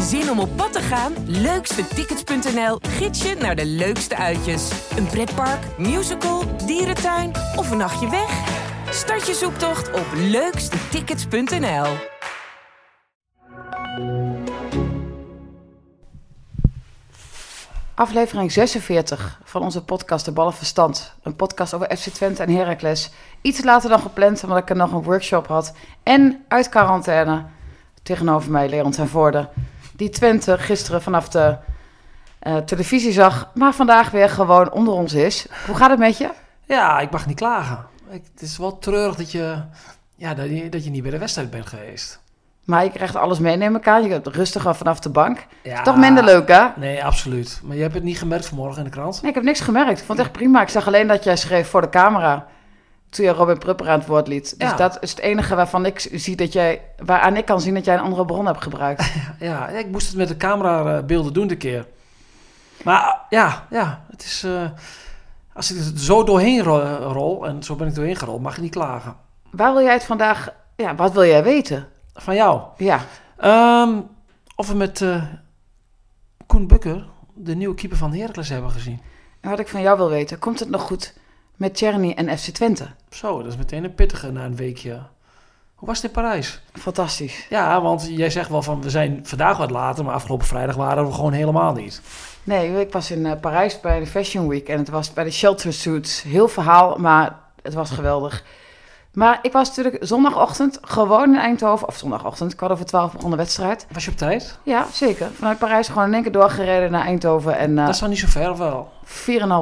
Zin om op pad te gaan? Leukstetickets.nl gids je naar de leukste uitjes. Een pretpark, musical, dierentuin of een nachtje weg? Start je zoektocht op leukstetickets.nl. Aflevering 46 van onze podcast De Ballenverstand. Een podcast over FC Twente en Heracles. Iets later dan gepland, omdat ik er nog een workshop had. En uit quarantaine. Tegenover mij Leon ten Voorde. Die Twente gisteren vanaf de eh, televisie zag. Maar vandaag weer gewoon onder ons is. Hoe gaat het met je? Ja, ik mag niet klagen. Ik, het is wel treurig dat je, ja, dat, je, dat je niet bij de wedstrijd bent geweest. Maar je krijgt alles mee, neem ik aan. Je gaat rustiger vanaf de bank. Ja, Toch minder leuk, hè? Nee, absoluut. Maar je hebt het niet gemerkt vanmorgen in de krant? Nee, ik heb niks gemerkt. Ik vond het echt prima. Ik zag alleen dat jij schreef voor de camera. Toen je Robin Prupper aan het woord liet. Dus Ja. dat is het enige waarvan ik zie dat jij, waaraan ik kan zien dat jij een andere bron hebt gebruikt. Ja, ik moest het met de camerabeelden doen de keer. Maar ja, ja, het is... eh, als ik er zo doorheen ro- rol, en zo ben ik doorheen gerold, mag je niet klagen. Waar wil jij het vandaag, ja, wat wil jij weten? Van jou. Ja, Ehm, of we met eh, Koen Bukker, de nieuwe keeper van Heracles, hebben gezien. en wat ik van jou wil weten, komt het nog goed met Czerny en FC Twente? Zo, dat is meteen een pittige na een weekje. Hoe was het in Parijs? Fantastisch. Ja, want jij zegt wel van we zijn vandaag wat later, maar afgelopen vrijdag waren we gewoon helemaal niet. Nee, ik was in eh, Parijs bij de Fashion Week en het was bij de Shelter Suits. Heel verhaal, maar het was geweldig. Maar ik was natuurlijk zondagochtend gewoon in Eindhoven, of zondagochtend, kwart over twaalf begon de wedstrijd. Was je op tijd? Ja, zeker. Vanuit Parijs gewoon in één keer doorgereden naar Eindhoven en eh Dat is dan niet zo ver of wel?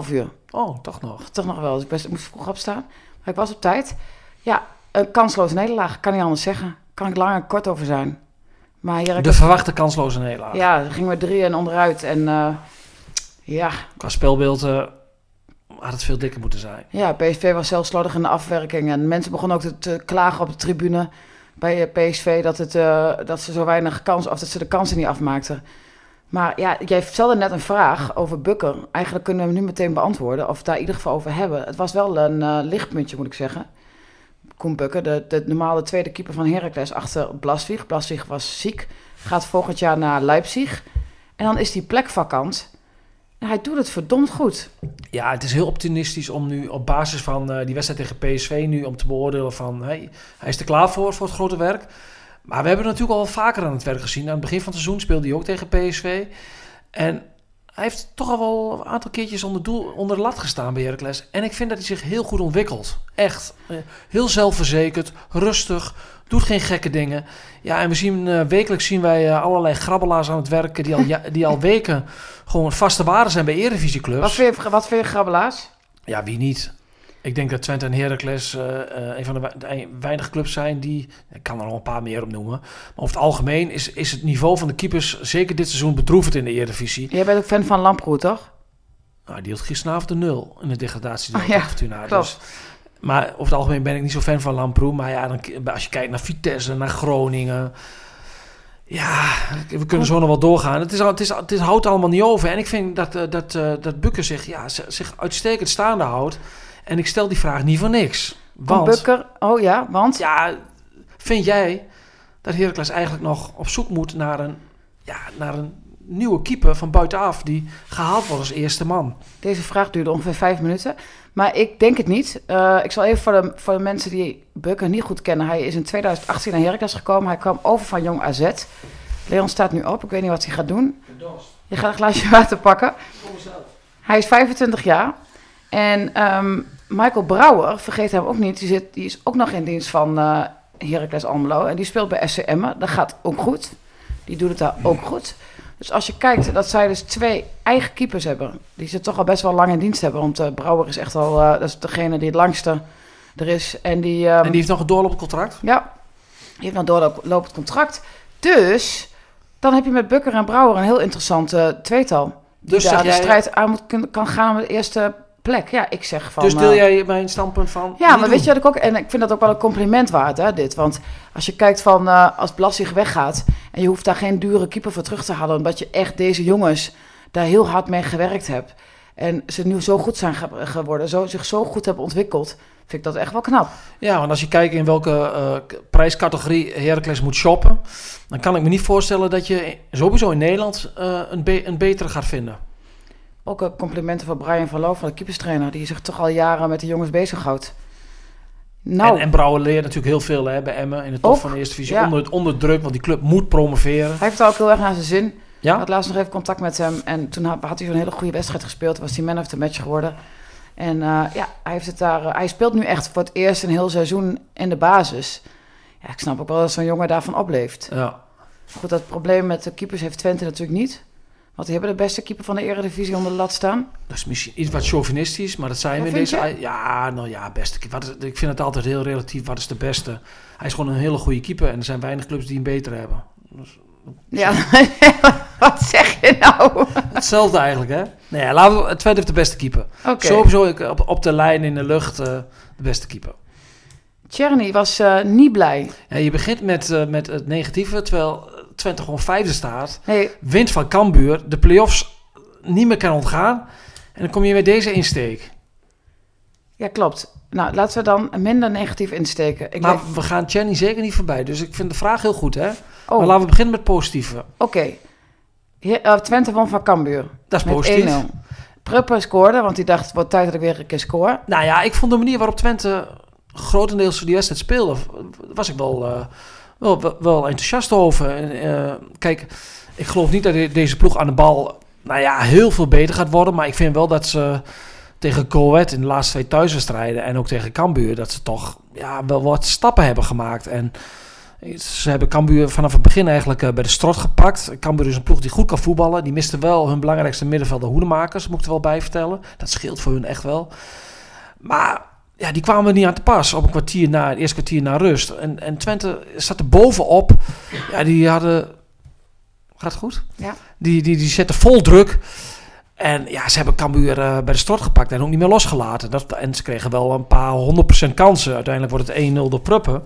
4,5 uur. Oh, toch nog. Toch nog wel. Dus ik, best, ik moest vroeg opstaan. Maar ik was op tijd. Ja, een kansloze nederlaag. Kan niet anders zeggen. Kan ik lang en kort over zijn. Maar hier De verwachte kansloze nederlaag. Ja, er gingen we drie en onderuit. En eh, ja, Qua spelbeeld had het veel dikker moeten zijn. ja, PSV was zelfs slordig in de afwerking. En mensen begonnen ook te, te klagen op de tribune bij eh, PSV dat, het, eh, dat ze zo weinig kans, of dat ze de kansen niet afmaakten. Maar ja, jij stelde net een vraag over Bukker. Eigenlijk kunnen we hem nu meteen beantwoorden, of daar in ieder geval over hebben. Het was wel een eh, lichtpuntje, moet ik zeggen. Koen Bukker, de, de normale tweede keeper van Heracles achter Blaswig. Blaswig was ziek, gaat volgend jaar naar Leipzig. En dan is die plek vakant. En hij doet het verdomd goed. Ja, het is heel optimistisch om nu op basis van eh, die wedstrijd tegen PSV nu om te beoordelen van hey, hij is er klaar voor, voor het grote werk. Maar we hebben natuurlijk al vaker aan het werk gezien. Aan het begin van het seizoen speelde hij ook tegen PSV. En hij heeft toch al wel een aantal keertjes onder, doel, onder de lat gestaan bij Heracles. En ik vind dat hij zich heel goed ontwikkelt. Echt. Eh, heel zelfverzekerd, rustig, doet geen gekke dingen. Ja, en we zien eh, wekelijks zien wij eh, allerlei grabbelaars aan het werken die al, ja, die al weken gewoon vaste waarden zijn bij Eredivisieclubs. Wat vind je, wat vind je grabbelaars? Ja, wie niet? Ik denk dat Twente en Heracles eh, eh, een van de, wei- de ein- weinig clubs zijn die... Ik kan er nog een paar meer op noemen. Maar over het algemeen is, is het niveau van de keepers... zeker dit seizoen bedroevend in de Eredivisie. Jij bent ook fan van Lamproet, toch? Nou, die had gisteravond de nul in de degradatie. Oh ja, Fortuna. Dus, maar over het algemeen ben ik niet zo fan van Lamproe. Maar ja, dan, als je kijkt naar Vitesse, naar Groningen... Ja, we kunnen zo nog wel doorgaan. Het, is, het, is, het houdt allemaal niet over. En ik vind dat, eh, dat, dat Bukker zich, ja, zich uitstekend staande houdt. En ik stel die vraag niet voor niks. Want, Bukker. Oh ja, want? ja, vind jij dat Heracles eigenlijk nog op zoek moet naar een, ja, naar een nieuwe keeper van buitenaf... die gehaald wordt als eerste man? Deze vraag duurde ongeveer vijf minuten. Maar ik denk het niet. Eh, ik zal even voor de, voor de mensen die Bukker niet goed kennen. Hij is in 2018 naar Heracles gekomen. Hij kwam over van Jong AZ. Leon staat nu op. Ik weet niet wat hij gaat doen. Je gaat een glaasje water pakken. Hij is 25 jaar. En ehm, Michael Brouwer, vergeet hem ook niet. Die, zit, die is ook nog in dienst van eh Heracles Almelo. En die speelt bij SC Emmen. Dat gaat ook goed. Die doet het daar ook goed. Dus als je kijkt dat zij dus twee eigen keepers hebben, die ze toch al best wel lang in dienst hebben. Want eh, Brouwer is echt al, eh, dat is degene die het langste er is. En die, ehm, En die heeft nog een doorlopend contract? ja, die heeft nog doorlopend contract. Dus dan heb je met Bukker en Brouwer een heel interessant eh, tweetal. Die Dus daar de jij- strijd aan moet, kan gaan met de eerste plek. Ja, ik zeg van... dus deel eh, jij mijn standpunt van... ja, maar weet je wat ik ook... En ik vind dat ook wel een compliment waard, hè, dit. Want als je kijkt van... eh, als Blasig weggaat... en je hoeft daar geen dure keeper voor terug te halen... omdat je echt deze jongens daar heel hard mee gewerkt hebt... En ze nu zo goed zijn ge- geworden, zo, zich zo goed hebben ontwikkeld, vind ik dat echt wel knap. Ja, want als je kijkt in welke eh, k- prijscategorie Heracles moet shoppen, dan kan ik me niet voorstellen dat je sowieso in Nederland eh, een, be- een betere gaat vinden. Ook eh, complimenten voor Brian van Loo, van de keeperstrainer, die zich toch al jaren met de jongens bezighoudt. Nou, En, en Brouwer leert natuurlijk heel veel hè, bij Emmen in de top Ook, van de eerste divisie. ja. Onder, onder druk, want die club moet promoveren. hij heeft het ook heel erg naar zijn zin. Ik had laatst nog even contact met hem en toen had, had hij zo'n hele goede wedstrijd gespeeld. Was hij man of the match geworden. En eh, ja, hij, heeft het daar, eh, hij speelt nu echt voor het eerst een heel seizoen in de basis. Ja, ik snap ook wel dat zo'n jongen daarvan opleeft. ja. Goed, dat probleem met de keepers heeft Twente natuurlijk niet. Die hebben de beste keeper van de Eredivisie onder de lat staan. Dat is misschien iets wat chauvinistisch, maar dat zijn we in deze... je? Ja, nou ja, beste. Wat is- ik vind het altijd heel relatief. Wat is de beste? Hij is gewoon een hele goede keeper en er zijn weinig clubs die hem beter hebben. Dus Ja, wat zeg je nou? hetzelfde eigenlijk, hè? Nee, laten we... Heeft de beste keeper. Sowieso ik, op, op de lijn in de lucht eh, de beste keeper. Tjerny was eh, niet blij. Ja, je begint met, eh, met het negatieve, terwijl Twente gewoon vijfde staat. Nee, Wint van Cambuur, de play-offs niet meer kan ontgaan. En dan kom je met deze insteek. ja, klopt. Nou, laten we dan minder negatief insteken. Ik Maar denk- we gaan Jenny zeker niet voorbij. Dus ik vind de vraag heel goed, hè? Maar oh, laten we beginnen met positieve. oké. He- eh, Twente won van Cambuur. Dat is Met positief. 1-0. Prupper scoorde, want die dacht, wordt tijd dat ik weer een keer score. Nou ja, ik vond de manier waarop Twente grotendeels die wedstrijd speelde, was ik wel, eh, wel, wel, enthousiast over. En, eh, kijk, ik geloof niet dat de- deze ploeg aan de bal, nou ja, heel veel beter gaat worden. Maar ik vind wel dat ze tegen Coët in de laatste twee thuiswedstrijden en ook tegen Cambuur, dat ze toch ja, wel wat stappen hebben gemaakt. En ze hebben Cambuur vanaf het begin eigenlijk eh, bij de strot gepakt. Cambuur is een ploeg die goed kan voetballen. Die miste wel hun belangrijkste middenvelder Hoedemakers, moet ik er wel bij vertellen. Dat scheelt voor hun echt wel. Maar ja, die kwamen niet aan te pas op een kwartier na, het eerste kwartier na rust. En, en Twente zat er bovenop. Ja, die hadden... Gaat het goed? Ja. Die, die, die zetten vol druk. En ja, ze hebben Cambuur eh, bij de strot gepakt en ook niet meer losgelaten. Dat, en ze kregen wel een paar 100% kansen. Uiteindelijk wordt het 1-0 door Pruppen.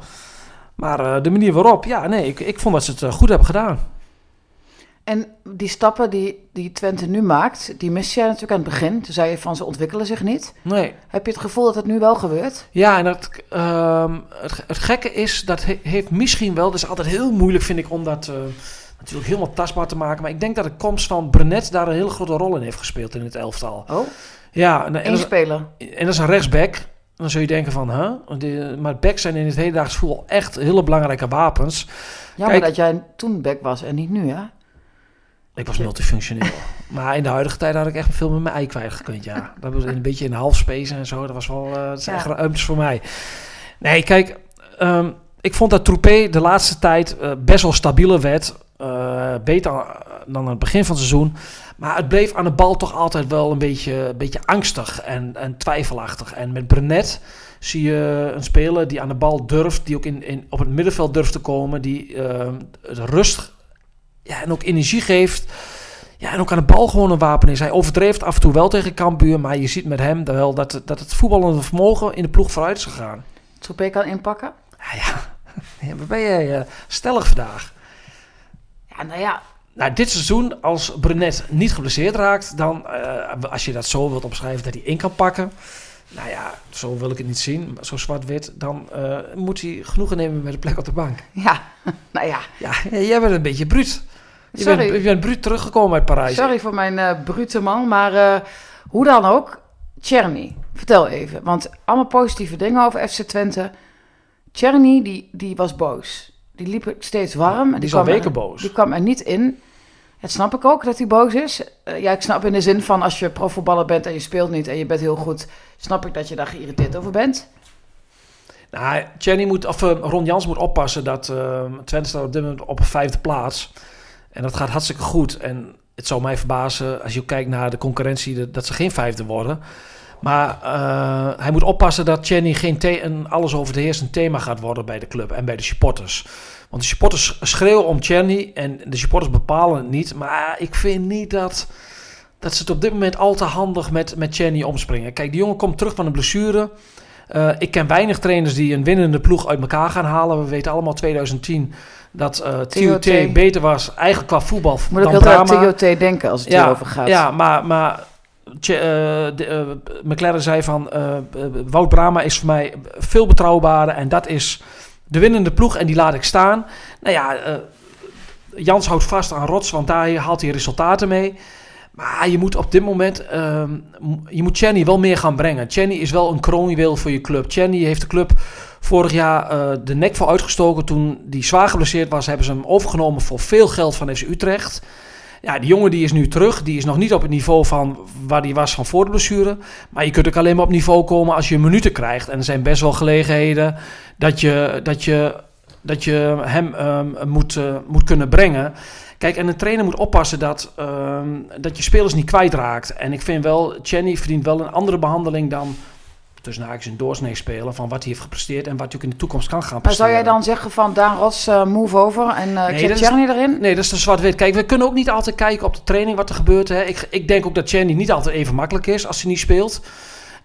Maar eh, de manier waarop, ja, nee, ik, ik vond dat ze het eh, goed hebben gedaan. En die stappen die, die Twente nu maakt, die mist jij natuurlijk aan het begin. Toen zei je van ze ontwikkelen zich niet. Nee. Heb je het gevoel dat het nu wel gebeurt? Ja, en dat, ehm, het, het gekke is, dat he- heeft misschien wel, is altijd heel moeilijk vind ik om dat eh, natuurlijk helemaal tastbaar te maken. Maar ik denk dat de komst van Brenet daar een hele grote rol in heeft gespeeld in het elftal. Oh, Ja, en, speler. is, en dat is een rechtsback. Dan zul je denken van, huh? De- maar backs zijn in het hedendaags voetbal echt hele belangrijke wapens. Jammer Kijk- dat jij toen back was en niet nu, hè? Ik was multifunctioneel. maar in de huidige tijd had ik echt veel met mijn ei kwijtgekund, ja. Dat was een beetje in de halfspace en zo. Dat was wel, eh dat zijn Ja. echt ruimtes voor mij. Nee, kijk, ehm, ik vond dat Troepé de laatste tijd eh, best wel stabieler werd. Eh, beter dan aan het begin van het seizoen. Maar het bleef aan de bal toch altijd wel een beetje, een beetje angstig en, en twijfelachtig. En met Brenet zie je een speler die aan de bal durft, die ook in, in, op het middenveld durft te komen, die ehm, de rust ja, en ook energie geeft. Ja, en ook aan de bal gewoon een wapen is. Hij overdreeft af en toe wel tegen Cambuur, maar je ziet met hem wel dat, dat het voetballende vermogen in de ploeg vooruit is gegaan. Troepé kan inpakken? Ja, ja. ben jij eh, stellig vandaag? Ja, nou ja. Nou, dit seizoen, als Brenet niet geblesseerd raakt, dan, eh, als je dat zo wilt omschrijven, dat hij in kan pakken. Nou ja, zo wil ik het niet zien, maar zo zwart-wit. Dan eh, moet hij genoegen nemen met een plek op de bank. Ja, nou ja. Ja, jij bent een beetje bruut. Je Sorry. bent, je bent bruut teruggekomen uit Parijs. Sorry voor mijn eh brute man, maar eh, hoe dan ook. Tjerny, vertel even. Want allemaal positieve dingen over FC Twente. Tjerny, die, die was boos. Die liep steeds warm. Die al kwam er- weken boos. Die kwam er niet in. Dat snap ik ook, dat hij boos is. Eh, ja, ik snap in de zin van als je profvoetballer bent en je speelt niet en je bent heel goed, snap ik dat je daar geïrriteerd over bent. Nou, Jenny moet, of Ron Jans moet oppassen dat eh, Twente staat op dit moment op vijfde plaats. En dat gaat hartstikke goed. En het zou mij verbazen als je kijkt naar de concurrentie dat, ze geen vijfde worden. Maar eh, hij moet oppassen dat Jenny geen een alles heersend thema gaat worden bij de club en bij de supporters. Want de supporters schreeuwen om Jenny en de supporters bepalen het niet. Maar ik vind niet dat, dat ze het op dit moment al te handig met, met Jenny omspringen. Kijk, die jongen komt terug van een blessure. Eh, ik ken weinig trainers die een winnende ploeg uit elkaar gaan halen. We weten allemaal 2010 dat eh TOT. TOT beter was, eigenlijk qua voetbal Moet ik dan heel erg Brahma. TOT denken als het Ja, hierover gaat. ja maar, maar Tje- eh, de, eh, McLaren zei van... Wout Brama is voor mij veel betrouwbaarder. En dat is de winnende ploeg. En die laat ik staan. Nou ja, Jans houdt vast aan Rots. Want daar haalt hij resultaten mee. Maar je moet op dit moment... ehm, je moet Chenny wel meer gaan brengen. Chenny is wel een kroonjuweel voor je club. Chenny heeft de club vorig jaar eh, de nek voor uitgestoken. Toen die zwaar geblesseerd was, hebben ze hem overgenomen voor veel geld van FC Utrecht. Ja, die jongen die is nu terug. Die is nog niet op het niveau van waar hij was van voor de blessure. Maar je kunt ook alleen maar op niveau komen als je minuten krijgt. En er zijn best wel gelegenheden dat je, dat je, dat je hem ehm, moet, eh, moet kunnen brengen. Kijk, en een trainer moet oppassen dat, ehm, dat je spelers niet kwijtraakt. En ik vind wel, Chenny verdient wel een andere behandeling dan tussen haakjes een doorsnee spelen van wat hij heeft gepresteerd en wat hij ook in de toekomst kan gaan Maar zou jij dan zeggen van Daan Ross, eh, move over en eh Nee, is- erin? Nee, dat is de zwart-wit. Kijk, we kunnen ook niet altijd kijken op de training wat er gebeurt. Hè. Ik, ik denk ook dat Channy niet altijd even makkelijk is als hij niet speelt.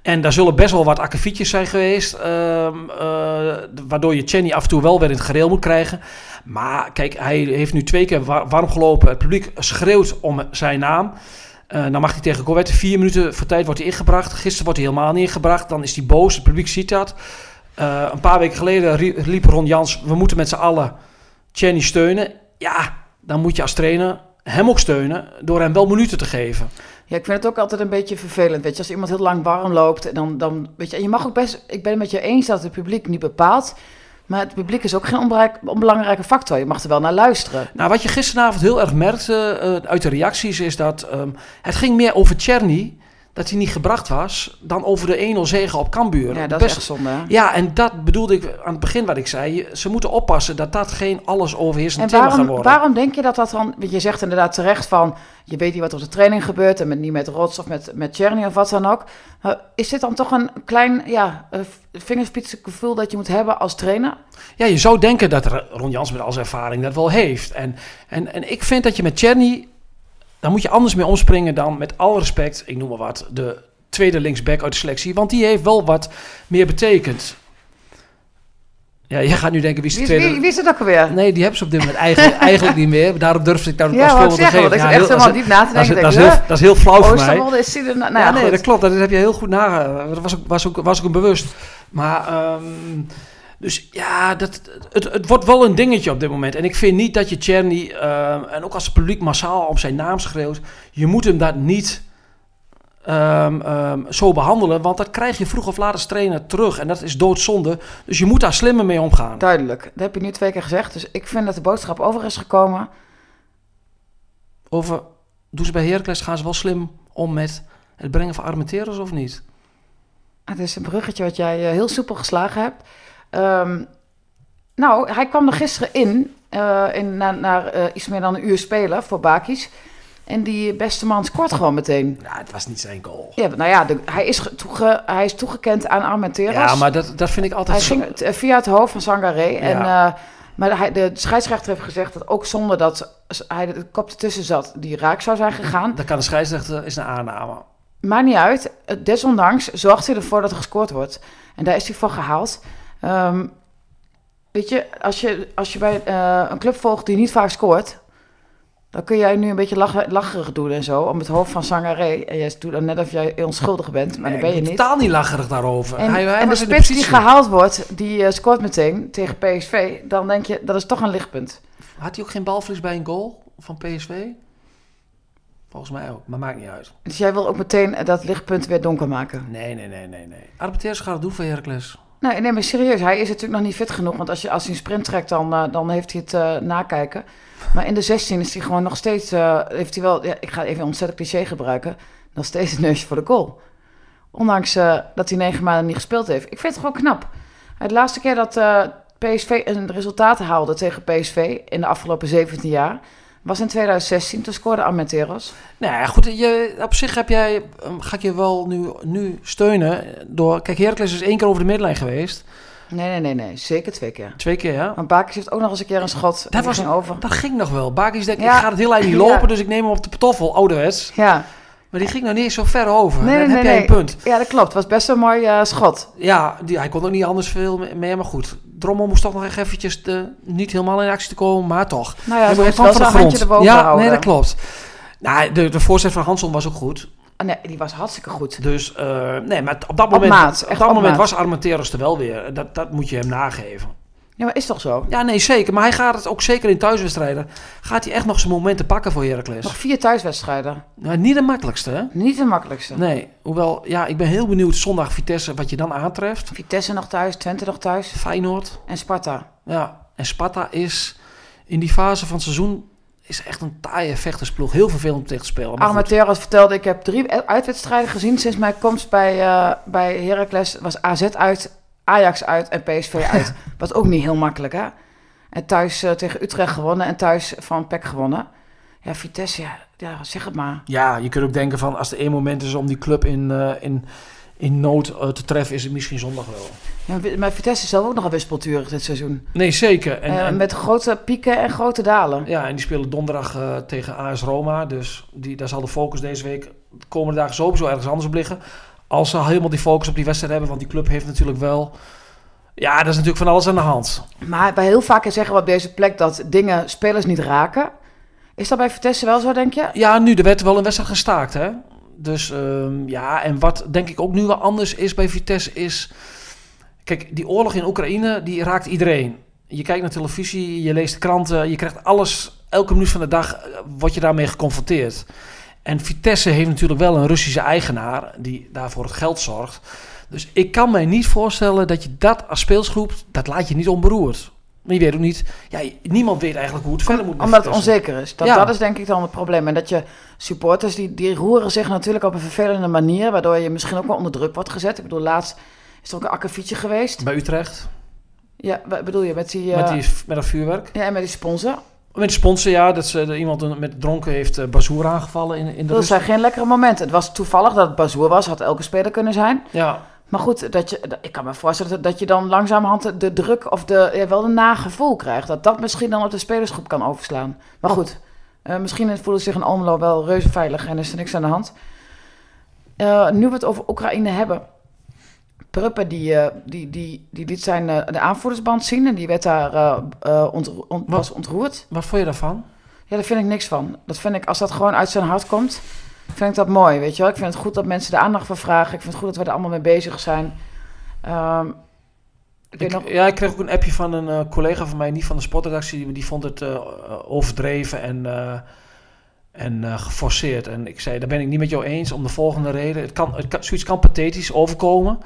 En daar zullen best wel wat akkefietjes zijn geweest. ehm, eh, waardoor je Channy af en toe wel weer in het gereel moet krijgen. Maar kijk, hij heeft nu twee keer wa- warm gelopen. Het publiek schreeuwt om zijn naam. Eh dan mag hij tegen Goethe vier minuten voor tijd wordt hij ingebracht. Gisteren wordt hij helemaal niet ingebracht. Dan is hij boos. Het publiek ziet dat. Eh, een paar weken geleden riep Ron Jans... we moeten met z'n allen Channy steunen. Ja, dan moet je als trainer hem ook steunen... door hem wel minuten te geven. Ja, ik vind het ook altijd een beetje vervelend. Weet je, als iemand heel lang warm loopt, dan, dan weet je, je mag ook best. Ik ben het met je eens dat het publiek niet bepaalt. Maar het publiek is ook geen onbelangrijke factor. Je mag er wel naar luisteren. Nou, wat je gisteravond heel erg merkte eh, uit de reacties... is dat ehm, het ging meer over Czerny... dat hij niet gebracht was... dan over de 1-0 zege op Cambuur. Ja, dat Best- is echt zonde. hè? Ja, en dat bedoelde ik aan het begin wat ik zei. Ze moeten oppassen dat dat geen alles overheersend En thema gaat waarom, worden. waarom denk je dat dat dan... Want je zegt inderdaad terecht van... je weet niet wat op de training gebeurt... en met, niet met Rots of met, met Tjerni of wat dan ook. Is dit dan toch een klein ja, vingerspitsengevoel dat je moet hebben als trainer? Ja, je zou denken dat Ron Jans met al zijn ervaring dat wel heeft. En, en, en ik vind dat je met Czerny, daar moet je anders mee omspringen dan met alle respect, ik noem maar wat, de tweede linksback uit de selectie. Want die heeft wel wat meer betekend. Ja, jij gaat nu denken, wie is de tweede... wie, wie is het ook alweer? Nee, die hebben ze op dit moment eigenlijk, eigenlijk niet meer. Daarom durfde ik daar ja, ik voorbeeld te want geven. ik Ja, echt helemaal diep na te denken. dat, is heel, dat is heel flauw voor mij. Is die er... Nou, ja, ja, nee, dat klopt. Dat heb je heel goed na. Dat was ook, was ook, was ook een bewust. Maar, ehm, dus ja, dat, het, het wordt wel een dingetje op dit moment. En ik vind niet dat je Czerny, ehm, en ook als het publiek massaal op zijn naam schreeuwt, je moet hem dat niet ehm, ehm, zo behandelen. Want dat krijg je vroeg of laat als trainer terug. En dat is doodzonde. Dus je moet daar slimmer mee omgaan. Duidelijk. Dat heb je nu twee keer gezegd. Dus ik vind dat de boodschap over is gekomen. Over, doen ze bij Heracles, gaan ze wel slim om met het brengen van Armenteros of niet? Het is een bruggetje wat jij eh, heel soepel geslagen hebt. Ehm, nou, hij kwam er gisteren in, eh, in na, naar eh, iets meer dan een uur spelen voor Bakis. En die beste man scoort gewoon meteen. Ja, het was niet zijn goal. Ja, nou ja, de- hij, is toege, hij is toegekend aan Armenteros. Ja, maar dat, dat vind ik altijd... Hij zo- ging het, via het hoofd van Sangaré. En, Ja. eh, maar hij, de scheidsrechter heeft gezegd dat ook zonder dat hij de kop ertussen zat, die raak zou zijn gegaan. Dan kan de scheidsrechter is een aanname. Maakt niet uit. Desondanks zorgt hij ervoor dat er gescoord wordt. En daar is hij voor gehaald. Ehm, weet je, als je, als je bij eh, een club volgt die niet vaak scoort... dan kun jij nu een beetje lach, lacherig doen en zo... om het hoofd van Sangaré. En jij doet dan net of jij onschuldig bent, maar dat ben je niet. totaal niet lacherig daarover. En, hij, hij en de spits die gehaald wordt, die eh, scoort meteen tegen PSV... dan denk je, dat is toch een lichtpunt. Had hij ook geen balverlies bij een goal van PSV? Volgens mij ook, maar maakt niet uit. Dus jij wil ook meteen dat lichtpunt weer donker maken. Nee, nee, nee, nee. nee. Arbeteers gaat het doen voor Heracles. Nee, nee, maar serieus, hij is natuurlijk nog niet fit genoeg. Want als, je, als hij een sprint trekt, dan, eh, dan heeft hij het eh, nakijken. Maar in de 16 is hij gewoon nog steeds... eh, heeft hij wel, ja, ik ga even ontzettend cliché gebruiken... nog steeds een neusje voor de goal. Ondanks dat hij negen maanden niet gespeeld heeft. Ik vind het gewoon knap. De laatste keer dat PSV een resultaat haalde tegen PSV... in de afgelopen 17 jaar... was in 2016. Toen scoorde Armenteros. Nou ja, goed. Je, op zich heb jij, ehm, ga ik je wel nu, nu steunen. Door, kijk, Heracles is één keer over de middenlijn geweest. Nee, nee, nee, nee. Zeker twee keer. Twee keer, ja. Want Bakis heeft ook nog eens een keer een schot. die was- ging over. Dat ging nog wel. Bakis denkt, Ja. ik ga het heel eind niet Ja. lopen, dus ik neem hem op de patoffel, ouderwets. Ja. Maar die ging nog niet eens zo ver over. Nee, Dan nee, heb nee, jij een punt. Ja, dat klopt. Het was best een mooi eh, schot. Ja, die, hij kon ook niet anders veel me- mee, maar goed. Drommel moest toch nog echt eventjes de, niet helemaal in actie te komen, maar toch. Nou ja, Hij heeft wel erboven Ja, houden. nee, dat klopt. Nou, de, de voorzet van Hansson was ook goed. ah, nee, die was hartstikke goed. Dus eh, nee, maar op dat moment, maat, op dat op moment maat. was Armenteros er wel weer. Dat, dat moet je hem nageven. Ja, maar is toch zo? Ja, nee, zeker. Maar hij gaat het ook zeker in thuiswedstrijden. Gaat hij echt nog zijn momenten pakken voor Heracles? Nog vier thuiswedstrijden. Nou, niet de makkelijkste, hè? Niet de makkelijkste. Nee, hoewel, ja, ik ben heel benieuwd zondag Vitesse wat je dan aantreft. Vitesse nog thuis, Twente nog thuis Feyenoord, en Sparta. ja. En Sparta is in die fase van het seizoen is echt een taaie vechtersploeg. Heel vervelend om tegen te spelen. Armenteros vertelde, ik heb drie uitwedstrijden gezien sinds mijn komst bij, eh bij Heracles. was AZ uit, Ajax uit en PSV uit. Wat ook niet heel makkelijk, hè? En thuis eh, tegen Utrecht gewonnen en thuis van PEC gewonnen. Ja, Vitesse, ja, ja, zeg het maar. Ja, je kunt ook denken van als er één moment is om die club in, eh, in, in nood eh, te treffen, is het misschien zondag wel. Ja, maar Vitesse is zelf ook nog een wispelturig dit seizoen. Nee, zeker. En, en- met grote pieken en grote dalen. ja, en die spelen donderdag tegen AS Roma. Dus die, daar zal de focus deze week de komende dagen sowieso ergens anders op liggen. Als ze helemaal die focus op die wedstrijd hebben. Want die club heeft natuurlijk wel... Ja, dat is natuurlijk van alles aan de hand. Maar wij heel vaak zeggen we op deze plek dat dingen spelers niet raken. Is dat bij Vitesse wel zo, denk je? Ja, nu, er werd wel een wedstrijd gestaakt, hè. Dus ehm, ja, en wat denk ik ook nu wel anders is bij Vitesse is... Kijk, die oorlog in Oekraïne, die raakt iedereen. Je kijkt naar televisie, je leest de kranten, je krijgt alles... Elke minuut van de dag eh, word je daarmee geconfronteerd. En Vitesse heeft natuurlijk wel een Russische eigenaar die daarvoor het geld zorgt. Dus ik kan mij niet voorstellen dat je dat als speelsgroep, dat laat je niet onberoerd. Maar je weet ook niet, ja, niemand weet eigenlijk hoe het verder moet Omdat het onzeker is. Dat, Ja. dat is denk ik dan het probleem. En dat je supporters, die, die roeren zich natuurlijk op een vervelende manier... waardoor je misschien ook wel onder druk wordt gezet. Ik bedoel, laatst is er ook een akkefietje geweest. Bij Utrecht, Ja, wat bedoel je? Met die... met, eh, die, met dat vuurwerk. Ja, en met die sponsor. Met de sponsor, ja, dat ze, dat iemand met dronken heeft uh, Bazoer aangevallen in, in de Dat zijn geen lekkere momenten. Het was toevallig dat het Bazoer was. Had elke speler kunnen zijn. Ja, Maar goed, dat je, ik kan me voorstellen dat, je dan langzamerhand de, druk of de, ja, wel een nagevoel krijgt. Dat dat misschien dan op de spelersgroep kan overslaan. Maar goed, eh, misschien voelen zich in Almelo wel reuze veilig en is er niks aan de hand. Eh, nu we het over Oekraïne hebben. Pruppen die, eh, die, die, die liet zijn eh, de aanvoerdersband zien en die werd daar eh, Wat? was ontroerd. wat vond je daarvan? Ja, daar vind ik niks van. Dat vind ik, als dat gewoon uit zijn hart komt, vind ik dat mooi, weet je wel. Ik vind het goed dat mensen er aandacht voor vragen. Ik vind het goed dat we er allemaal mee bezig zijn. Ehm, ik nog... Ja, ik kreeg ook een appje van een collega van mij, niet van de sportredactie, die vond het overdreven en, en geforceerd. En ik zei, daar ben ik niet met jou eens om de volgende reden. Het kan, het kan, zoiets kan pathetisch overkomen,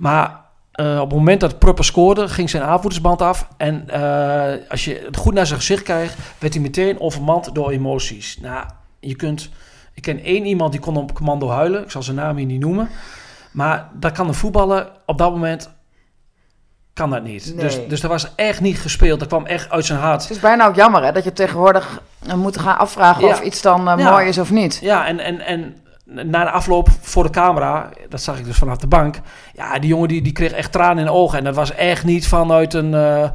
maar eh, op het moment dat Prupper scoorde, ging zijn aanvoerdersband af. En eh, als je het goed naar zijn gezicht krijgt, werd hij meteen overmand door emoties. Nou, je kunt... Ik ken één iemand die kon op commando huilen. Ik zal zijn naam hier niet noemen. Maar dat kan een voetballer op dat moment kan dat niet. Nee. Dus, dus dat was echt niet gespeeld. Dat kwam echt uit zijn hart. Het is bijna ook jammer hè, dat je tegenwoordig eh, moet gaan afvragen Ja. of iets dan Ja. mooi is of niet. Ja, en, en, en na de afloop voor de camera, dat zag ik dus vanaf de bank. Ja, die jongen die, die kreeg echt tranen in de ogen. En dat was echt niet vanuit een... eh,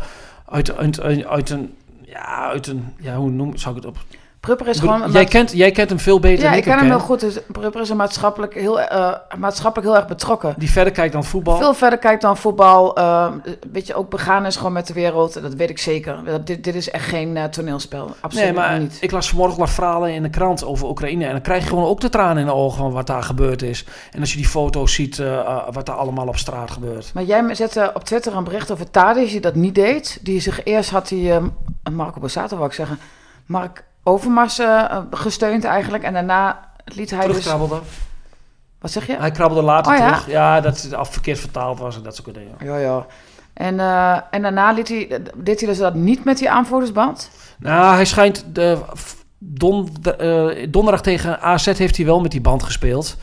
uit, uit, uit, uit een... Ja, uit een... Ja, hoe noem, zou ik het op... Prupper is gewoon... jij, kent, jij kent hem veel beter ja, dan ik ik ken hem heel goed. Dus Prupper is er maatschappelijk heel, eh, maatschappelijk heel erg betrokken. Die verder kijkt dan voetbal. Veel verder kijkt dan voetbal. eh, weet je, ook begaan is gewoon met de wereld. Dat weet ik zeker. Dat- Dit, dit is echt geen eh, toneelspel. Absoluut Nee, maar niet. ik las vanmorgen wat verhalen in de krant over Oekraïne. En dan krijg je gewoon ook de tranen in de ogen van wat daar gebeurd is. En als je die foto's ziet, wat daar allemaal op straat gebeurt. Maar jij zette op Twitter een bericht over Tadic die dat niet deed. Die zich eerst had hij ehm, Marco Borsato wou ik zeggen, Mark Overmars eh, gesteund eigenlijk. En daarna liet hij dus... Wat zeg je? Hij krabbelde later Oh ja? terug. Ja, dat het al verkeerd vertaald was en dat soort dingen. Ja, ja. En, eh, en daarna liet hij, deed hij dus dat niet met die aanvoerdersband. Nou, hij schijnt... De, don, de, eh, donderdag tegen AZ heeft hij wel met die band gespeeld.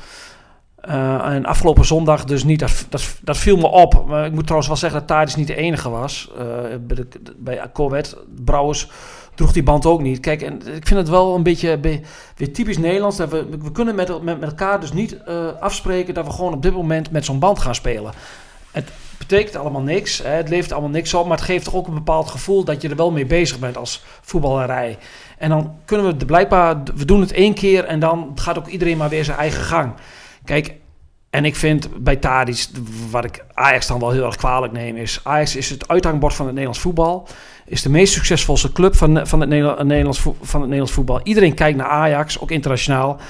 Eh, en afgelopen zondag dus niet. Dat, dat, dat viel me op. Maar ik moet trouwens wel zeggen dat Tadis niet de enige was. Eh, bij, de, bij Corvette, Brouwers droeg die band ook niet. Kijk, en ik vind het wel een beetje be- weer typisch Nederlands. Dat we, we kunnen met, met, elkaar dus niet eh, afspreken dat we gewoon op dit moment met zo'n band gaan spelen. Het betekent allemaal niks. Hè, het levert allemaal niks op. Maar het geeft toch ook een bepaald gevoel dat je er wel mee bezig bent als voetballerij. En dan kunnen we het blijkbaar, we doen het één keer en dan gaat ook iedereen maar weer zijn eigen gang. Kijk, en ik vind bij Tadic, wat ik Ajax dan wel heel erg kwalijk neem, is Ajax is het uithangbord van het Nederlands voetbal. Is de meest succesvolste club van, van, het, Nederla- Nederlands, van het Nederlands voetbal. Iedereen kijkt naar Ajax, ook internationaal.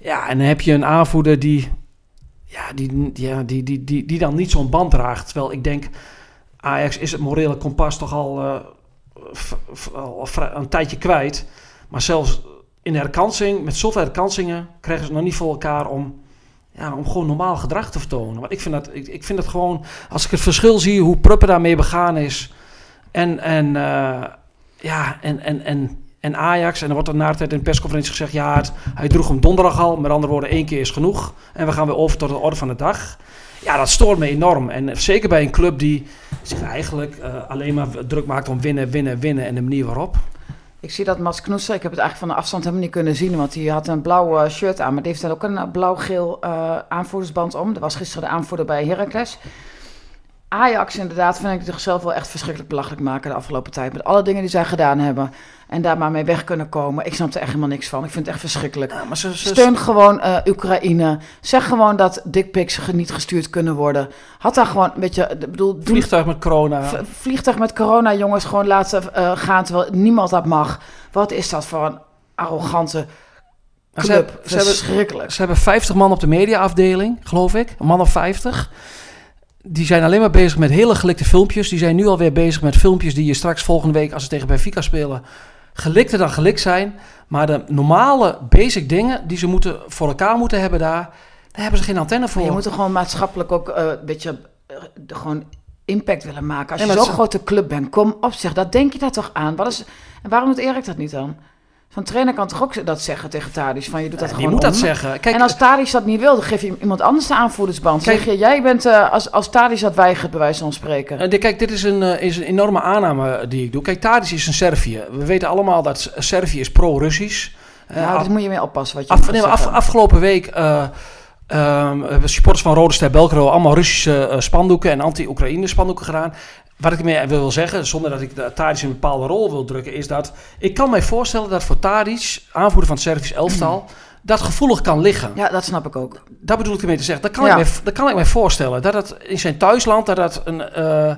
Ja, en dan heb je een aanvoerder die, ja, die, ja, die, die, die, die dan niet zo'n band draagt. Terwijl ik denk, Ajax is het morele kompas toch al, al een tijdje kwijt. Maar zelfs in herkansing, met zoveel herkansingen, krijgen ze nog niet voor elkaar om, ja, om gewoon normaal gedrag te vertonen. Want ik vind, dat, ik, ik vind dat gewoon, als ik het verschil zie hoe Pruppen daarmee begaan is. En, en, uh, ja, en, en, en, en Ajax, en dan wordt er na tijd in de persconferentie gezegd: ja, hij droeg hem donderdag al. Met andere woorden, één keer is genoeg. En we gaan weer over tot de orde van de dag. Ja, dat stoort me enorm. En zeker bij een club die zich eigenlijk uh, alleen maar druk maakt om winnen, winnen, winnen en de manier waarop. Ik zie dat Mats Knoester, ik heb het eigenlijk van de afstand helemaal niet kunnen zien, want hij had een blauw uh, shirt aan, maar die heeft dan ook een blauw-geel uh, aanvoerdersband om. Dat was gisteren de aanvoerder bij Heracles. Ajax inderdaad vind ik zichzelf wel echt verschrikkelijk belachelijk maken de afgelopen tijd. Met alle dingen die zij gedaan hebben. En daar maar mee weg kunnen komen. Ik snap er echt helemaal niks van. Ik vind het echt verschrikkelijk. Ja, maar ze, ze, Steun gewoon uh, Oekraïne. Zeg gewoon dat dickpics niet gestuurd kunnen worden. Had daar gewoon een beetje... Bedoel, vliegtuig met corona. Vliegtuig met corona, jongens. Gewoon laten uh, gaan terwijl niemand dat mag. Wat is dat voor een arrogante club? Ze, hebben, verschrikkelijk. Ze hebben 50 man op de mediaafdeling, geloof ik. Een man of 50 die zijn alleen maar bezig met hele gelikte filmpjes. Die zijn nu alweer bezig met filmpjes die je straks volgende week, als ze tegen Benfica spelen, gelikter dan gelikt zijn. Maar de normale basic dingen die ze moeten, voor elkaar moeten hebben daar, daar hebben ze geen antenne voor. je moet er gewoon maatschappelijk ook uh, een beetje uh, gewoon impact willen maken. Als je zo'n grote club bent, kom op zeg, dat denk je daar toch aan. Wat is, en waarom doet Erik dat niet dan? Zo'n trainer kan toch ook dat zeggen tegen Tadis? Van je doet dat ja, gewoon. moet dat zeggen. Kijk, en als Tadis dat niet wil, dan geef je iemand anders de aanvoerdersband. Kijk, zeg je, jij bent uh, als, als Tadis dat weigert, bij wijze van spreken. Uh, kijk, dit is een, uh, is een enorme aanname die ik doe. Kijk, Tadis is een Servië. We weten allemaal dat Servië is pro-Russisch. nou, daar moet je mee oppassen wat je af, nee, af, Afgelopen week. Um, supporters van Rode Ster Belgrado allemaal Russische spandoeken en anti-Oekraïne spandoeken gedaan. Wat ik mee wil zeggen, zonder dat ik Tadic in een bepaalde rol wil drukken, is dat ik kan mij voorstellen dat voor Tadic, aanvoerder van het Servisch elftal, dat gevoelig kan liggen. Ja, dat snap ik ook. Dat bedoel ik ermee te zeggen. Dat kan, ik, mij, dat kan ik mij voorstellen. Dat het in zijn thuisland, dat dat een... Uh,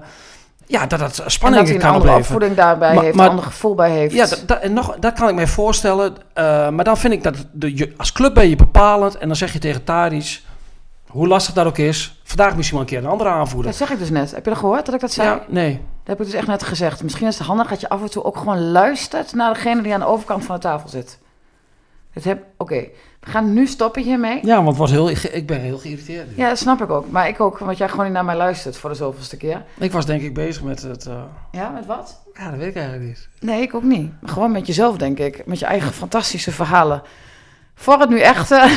ja, dat dat spanning kan opleveren. dat een opvoeding daarbij heeft, een ander gevoel bij heeft. Ja, dat, dat, en nog, dat kan ik mij voorstellen. Uh, maar dan vind ik dat de, als club ben je bepalend. En dan zeg je tegen Tadic hoe lastig dat ook is, vandaag misschien wel een keer een andere aanvoerder. Dat zeg ik dus net. Heb je dat gehoord dat ik dat zei? Ja, nee. Dat heb ik dus echt net gezegd. Misschien is het handig dat je af en toe ook gewoon luistert naar degene die aan de overkant van de tafel zit. Oké, okay. we gaan nu stoppen hiermee. Ja, want was heel, ik ben heel geïrriteerd. Ja, dat snap ik ook. Maar ik ook, want jij gewoon niet naar mij luistert voor de zoveelste keer. Ik was denk ik bezig met het... Uh... Ja, met wat? Ja, dat weet ik eigenlijk niet. Nee, ik ook niet. Gewoon met jezelf, denk ik. Met je eigen fantastische verhalen. Voor het nu echt... Uh...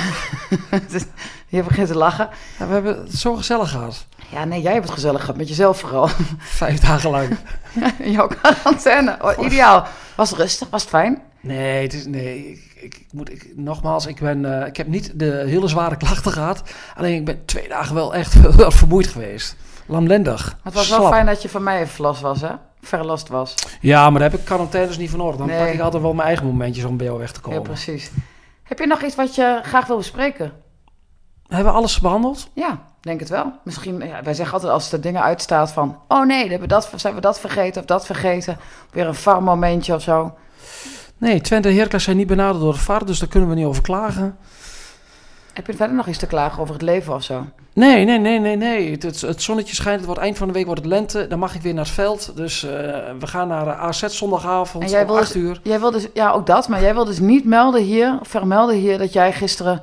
je begint te lachen. Ja, we hebben het zo gezellig gehad. Ja, nee, jij hebt het gezellig gehad. Met jezelf vooral. Vijf dagen lang. in jouw quarantaine. Oh, ideaal. Was het rustig? Was het fijn? Nee, het is, nee ik, ik, moet, ik, nogmaals, ik, ben, uh, ik heb niet de hele zware klachten gehad. Alleen ik ben twee dagen wel echt wel vermoeid geweest. Lamlendig. Het was wel fijn dat je van mij even last was, hè? Verlast was. Ja, maar daar heb ik quarantaines niet van nodig. Dan nee. pak ik altijd wel mijn eigen momentjes om bij jou weg te komen. Ja, precies. Heb je nog iets wat je graag wil bespreken? Hebben we alles behandeld? Ja, denk het wel. Misschien, ja, wij zeggen altijd als er dingen uitstaat van... oh nee, hebben we dat, zijn we dat vergeten of dat vergeten. Weer een VAR momentje of zo. Nee, Twente en Heracles zijn niet benaderd door de VAR, dus daar kunnen we niet over klagen. Heb je verder nog iets te klagen over het leven of zo? Nee, nee, nee, nee, nee. Het, het, zonnetje schijnt, het wordt eind van de week wordt het lente. Dan mag ik weer naar het veld. Dus uh, we gaan naar AZ zondagavond en jij om 8 dus, uur. Jij wil dus, ja, ook dat. Maar jij wil dus niet melden hier, vermelden hier dat jij gisteren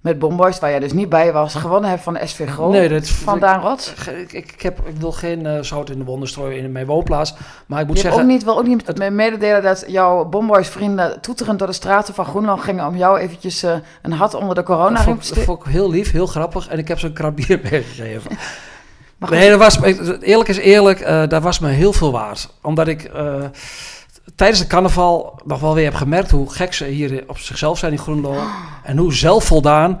met Bomboys, waar jij dus niet bij was, gewonnen hebt van SV Groningen. Nee, dat van Daan Rots. Ik, ik, heb, ik wil geen uh, zout in de wonden strooien in mijn woonplaats. Maar ik moet je zeggen... Ook niet, wil ook niet het, mededelen dat jouw Bomboys vrienden toeterend door de straten van Groenland gingen om jou eventjes uh, een hat onder de corona te steken. Dat vond ik heel lief, heel grappig. En ik heb zo'n krabier meegegeven. nee, dat was, eerlijk is eerlijk, uh, dat was me heel veel waard. Omdat ik tijdens de carnaval nog wel weer heb gemerkt hoe gek ze hier op zichzelf zijn in Groenlo. En hoe zelfvoldaan.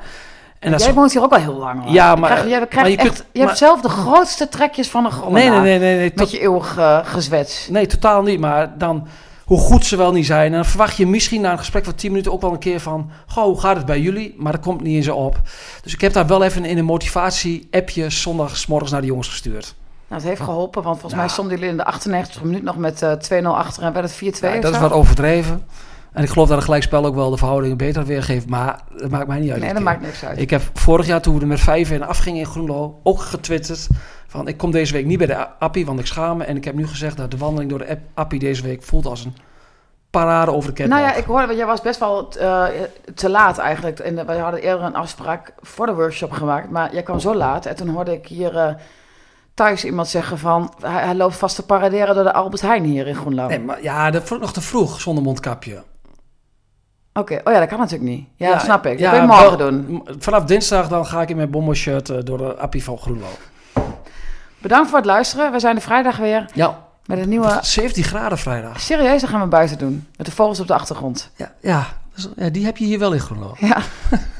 En jij woont hier ook al heel lang. Hoor. Ja, maar, je, krijgt, je, echt, kunt, je hebt zelf de grootste trekjes van een Groenlo. Nee, nee, nee, nee, nee. Met je eeuwig uh, gezwets. Nee, totaal niet. Maar dan, hoe goed ze wel niet zijn. En dan verwacht je misschien na een gesprek van 10 minuten ook wel een keer van... Goh, hoe gaat het bij jullie? Maar dat komt niet in ze op. Dus ik heb daar wel even in een motivatie-appje zondagsmorgens naar de jongens gestuurd. Nou, het heeft geholpen, want volgens mij stond jullie in de 98 minuut nog met uh, 2-0 achter en werd het 4-2 ja, Dat is wat overdreven. En ik geloof dat een gelijkspel ook wel de verhoudingen beter weergeeft. Maar dat maakt mij niet uit. Nee, dat maakt niks uit. Ik heb vorig jaar, toen we er met vijf in afgingen in Groenlo, ook getwitterd van ik kom deze week niet bij de Appie, want ik schaam me. En ik heb nu gezegd dat de wandeling door de Appie deze week voelt als een parade over de catwalk. Nou ja, ik hoorde, want jij was best wel uh, te laat eigenlijk. En we hadden eerder een afspraak voor de workshop gemaakt, maar jij kwam zo laat. En toen hoorde ik hier uh, thuis iemand zeggen van, hij, hij, loopt vast te paraderen door de Albert Heijn hier in Groenlo. Nee, maar ja, dat nog te vroeg zonder mondkapje. Oké, okay. oh ja, dat kan natuurlijk niet. Ja, ja dat snap ik. Dat ja, wil morgen doen. Vanaf dinsdag dan ga ik in mijn bommelshirt uh, door de Appie van Groenlo. Bedankt voor het luisteren. We zijn de vrijdag weer. Ja. Met een nieuwe... 17 graden vrijdag. Serieus, dan gaan we buiten doen. Met de vogels op de achtergrond. Ja, ja, ja die heb je hier wel in Groenlo. Ja.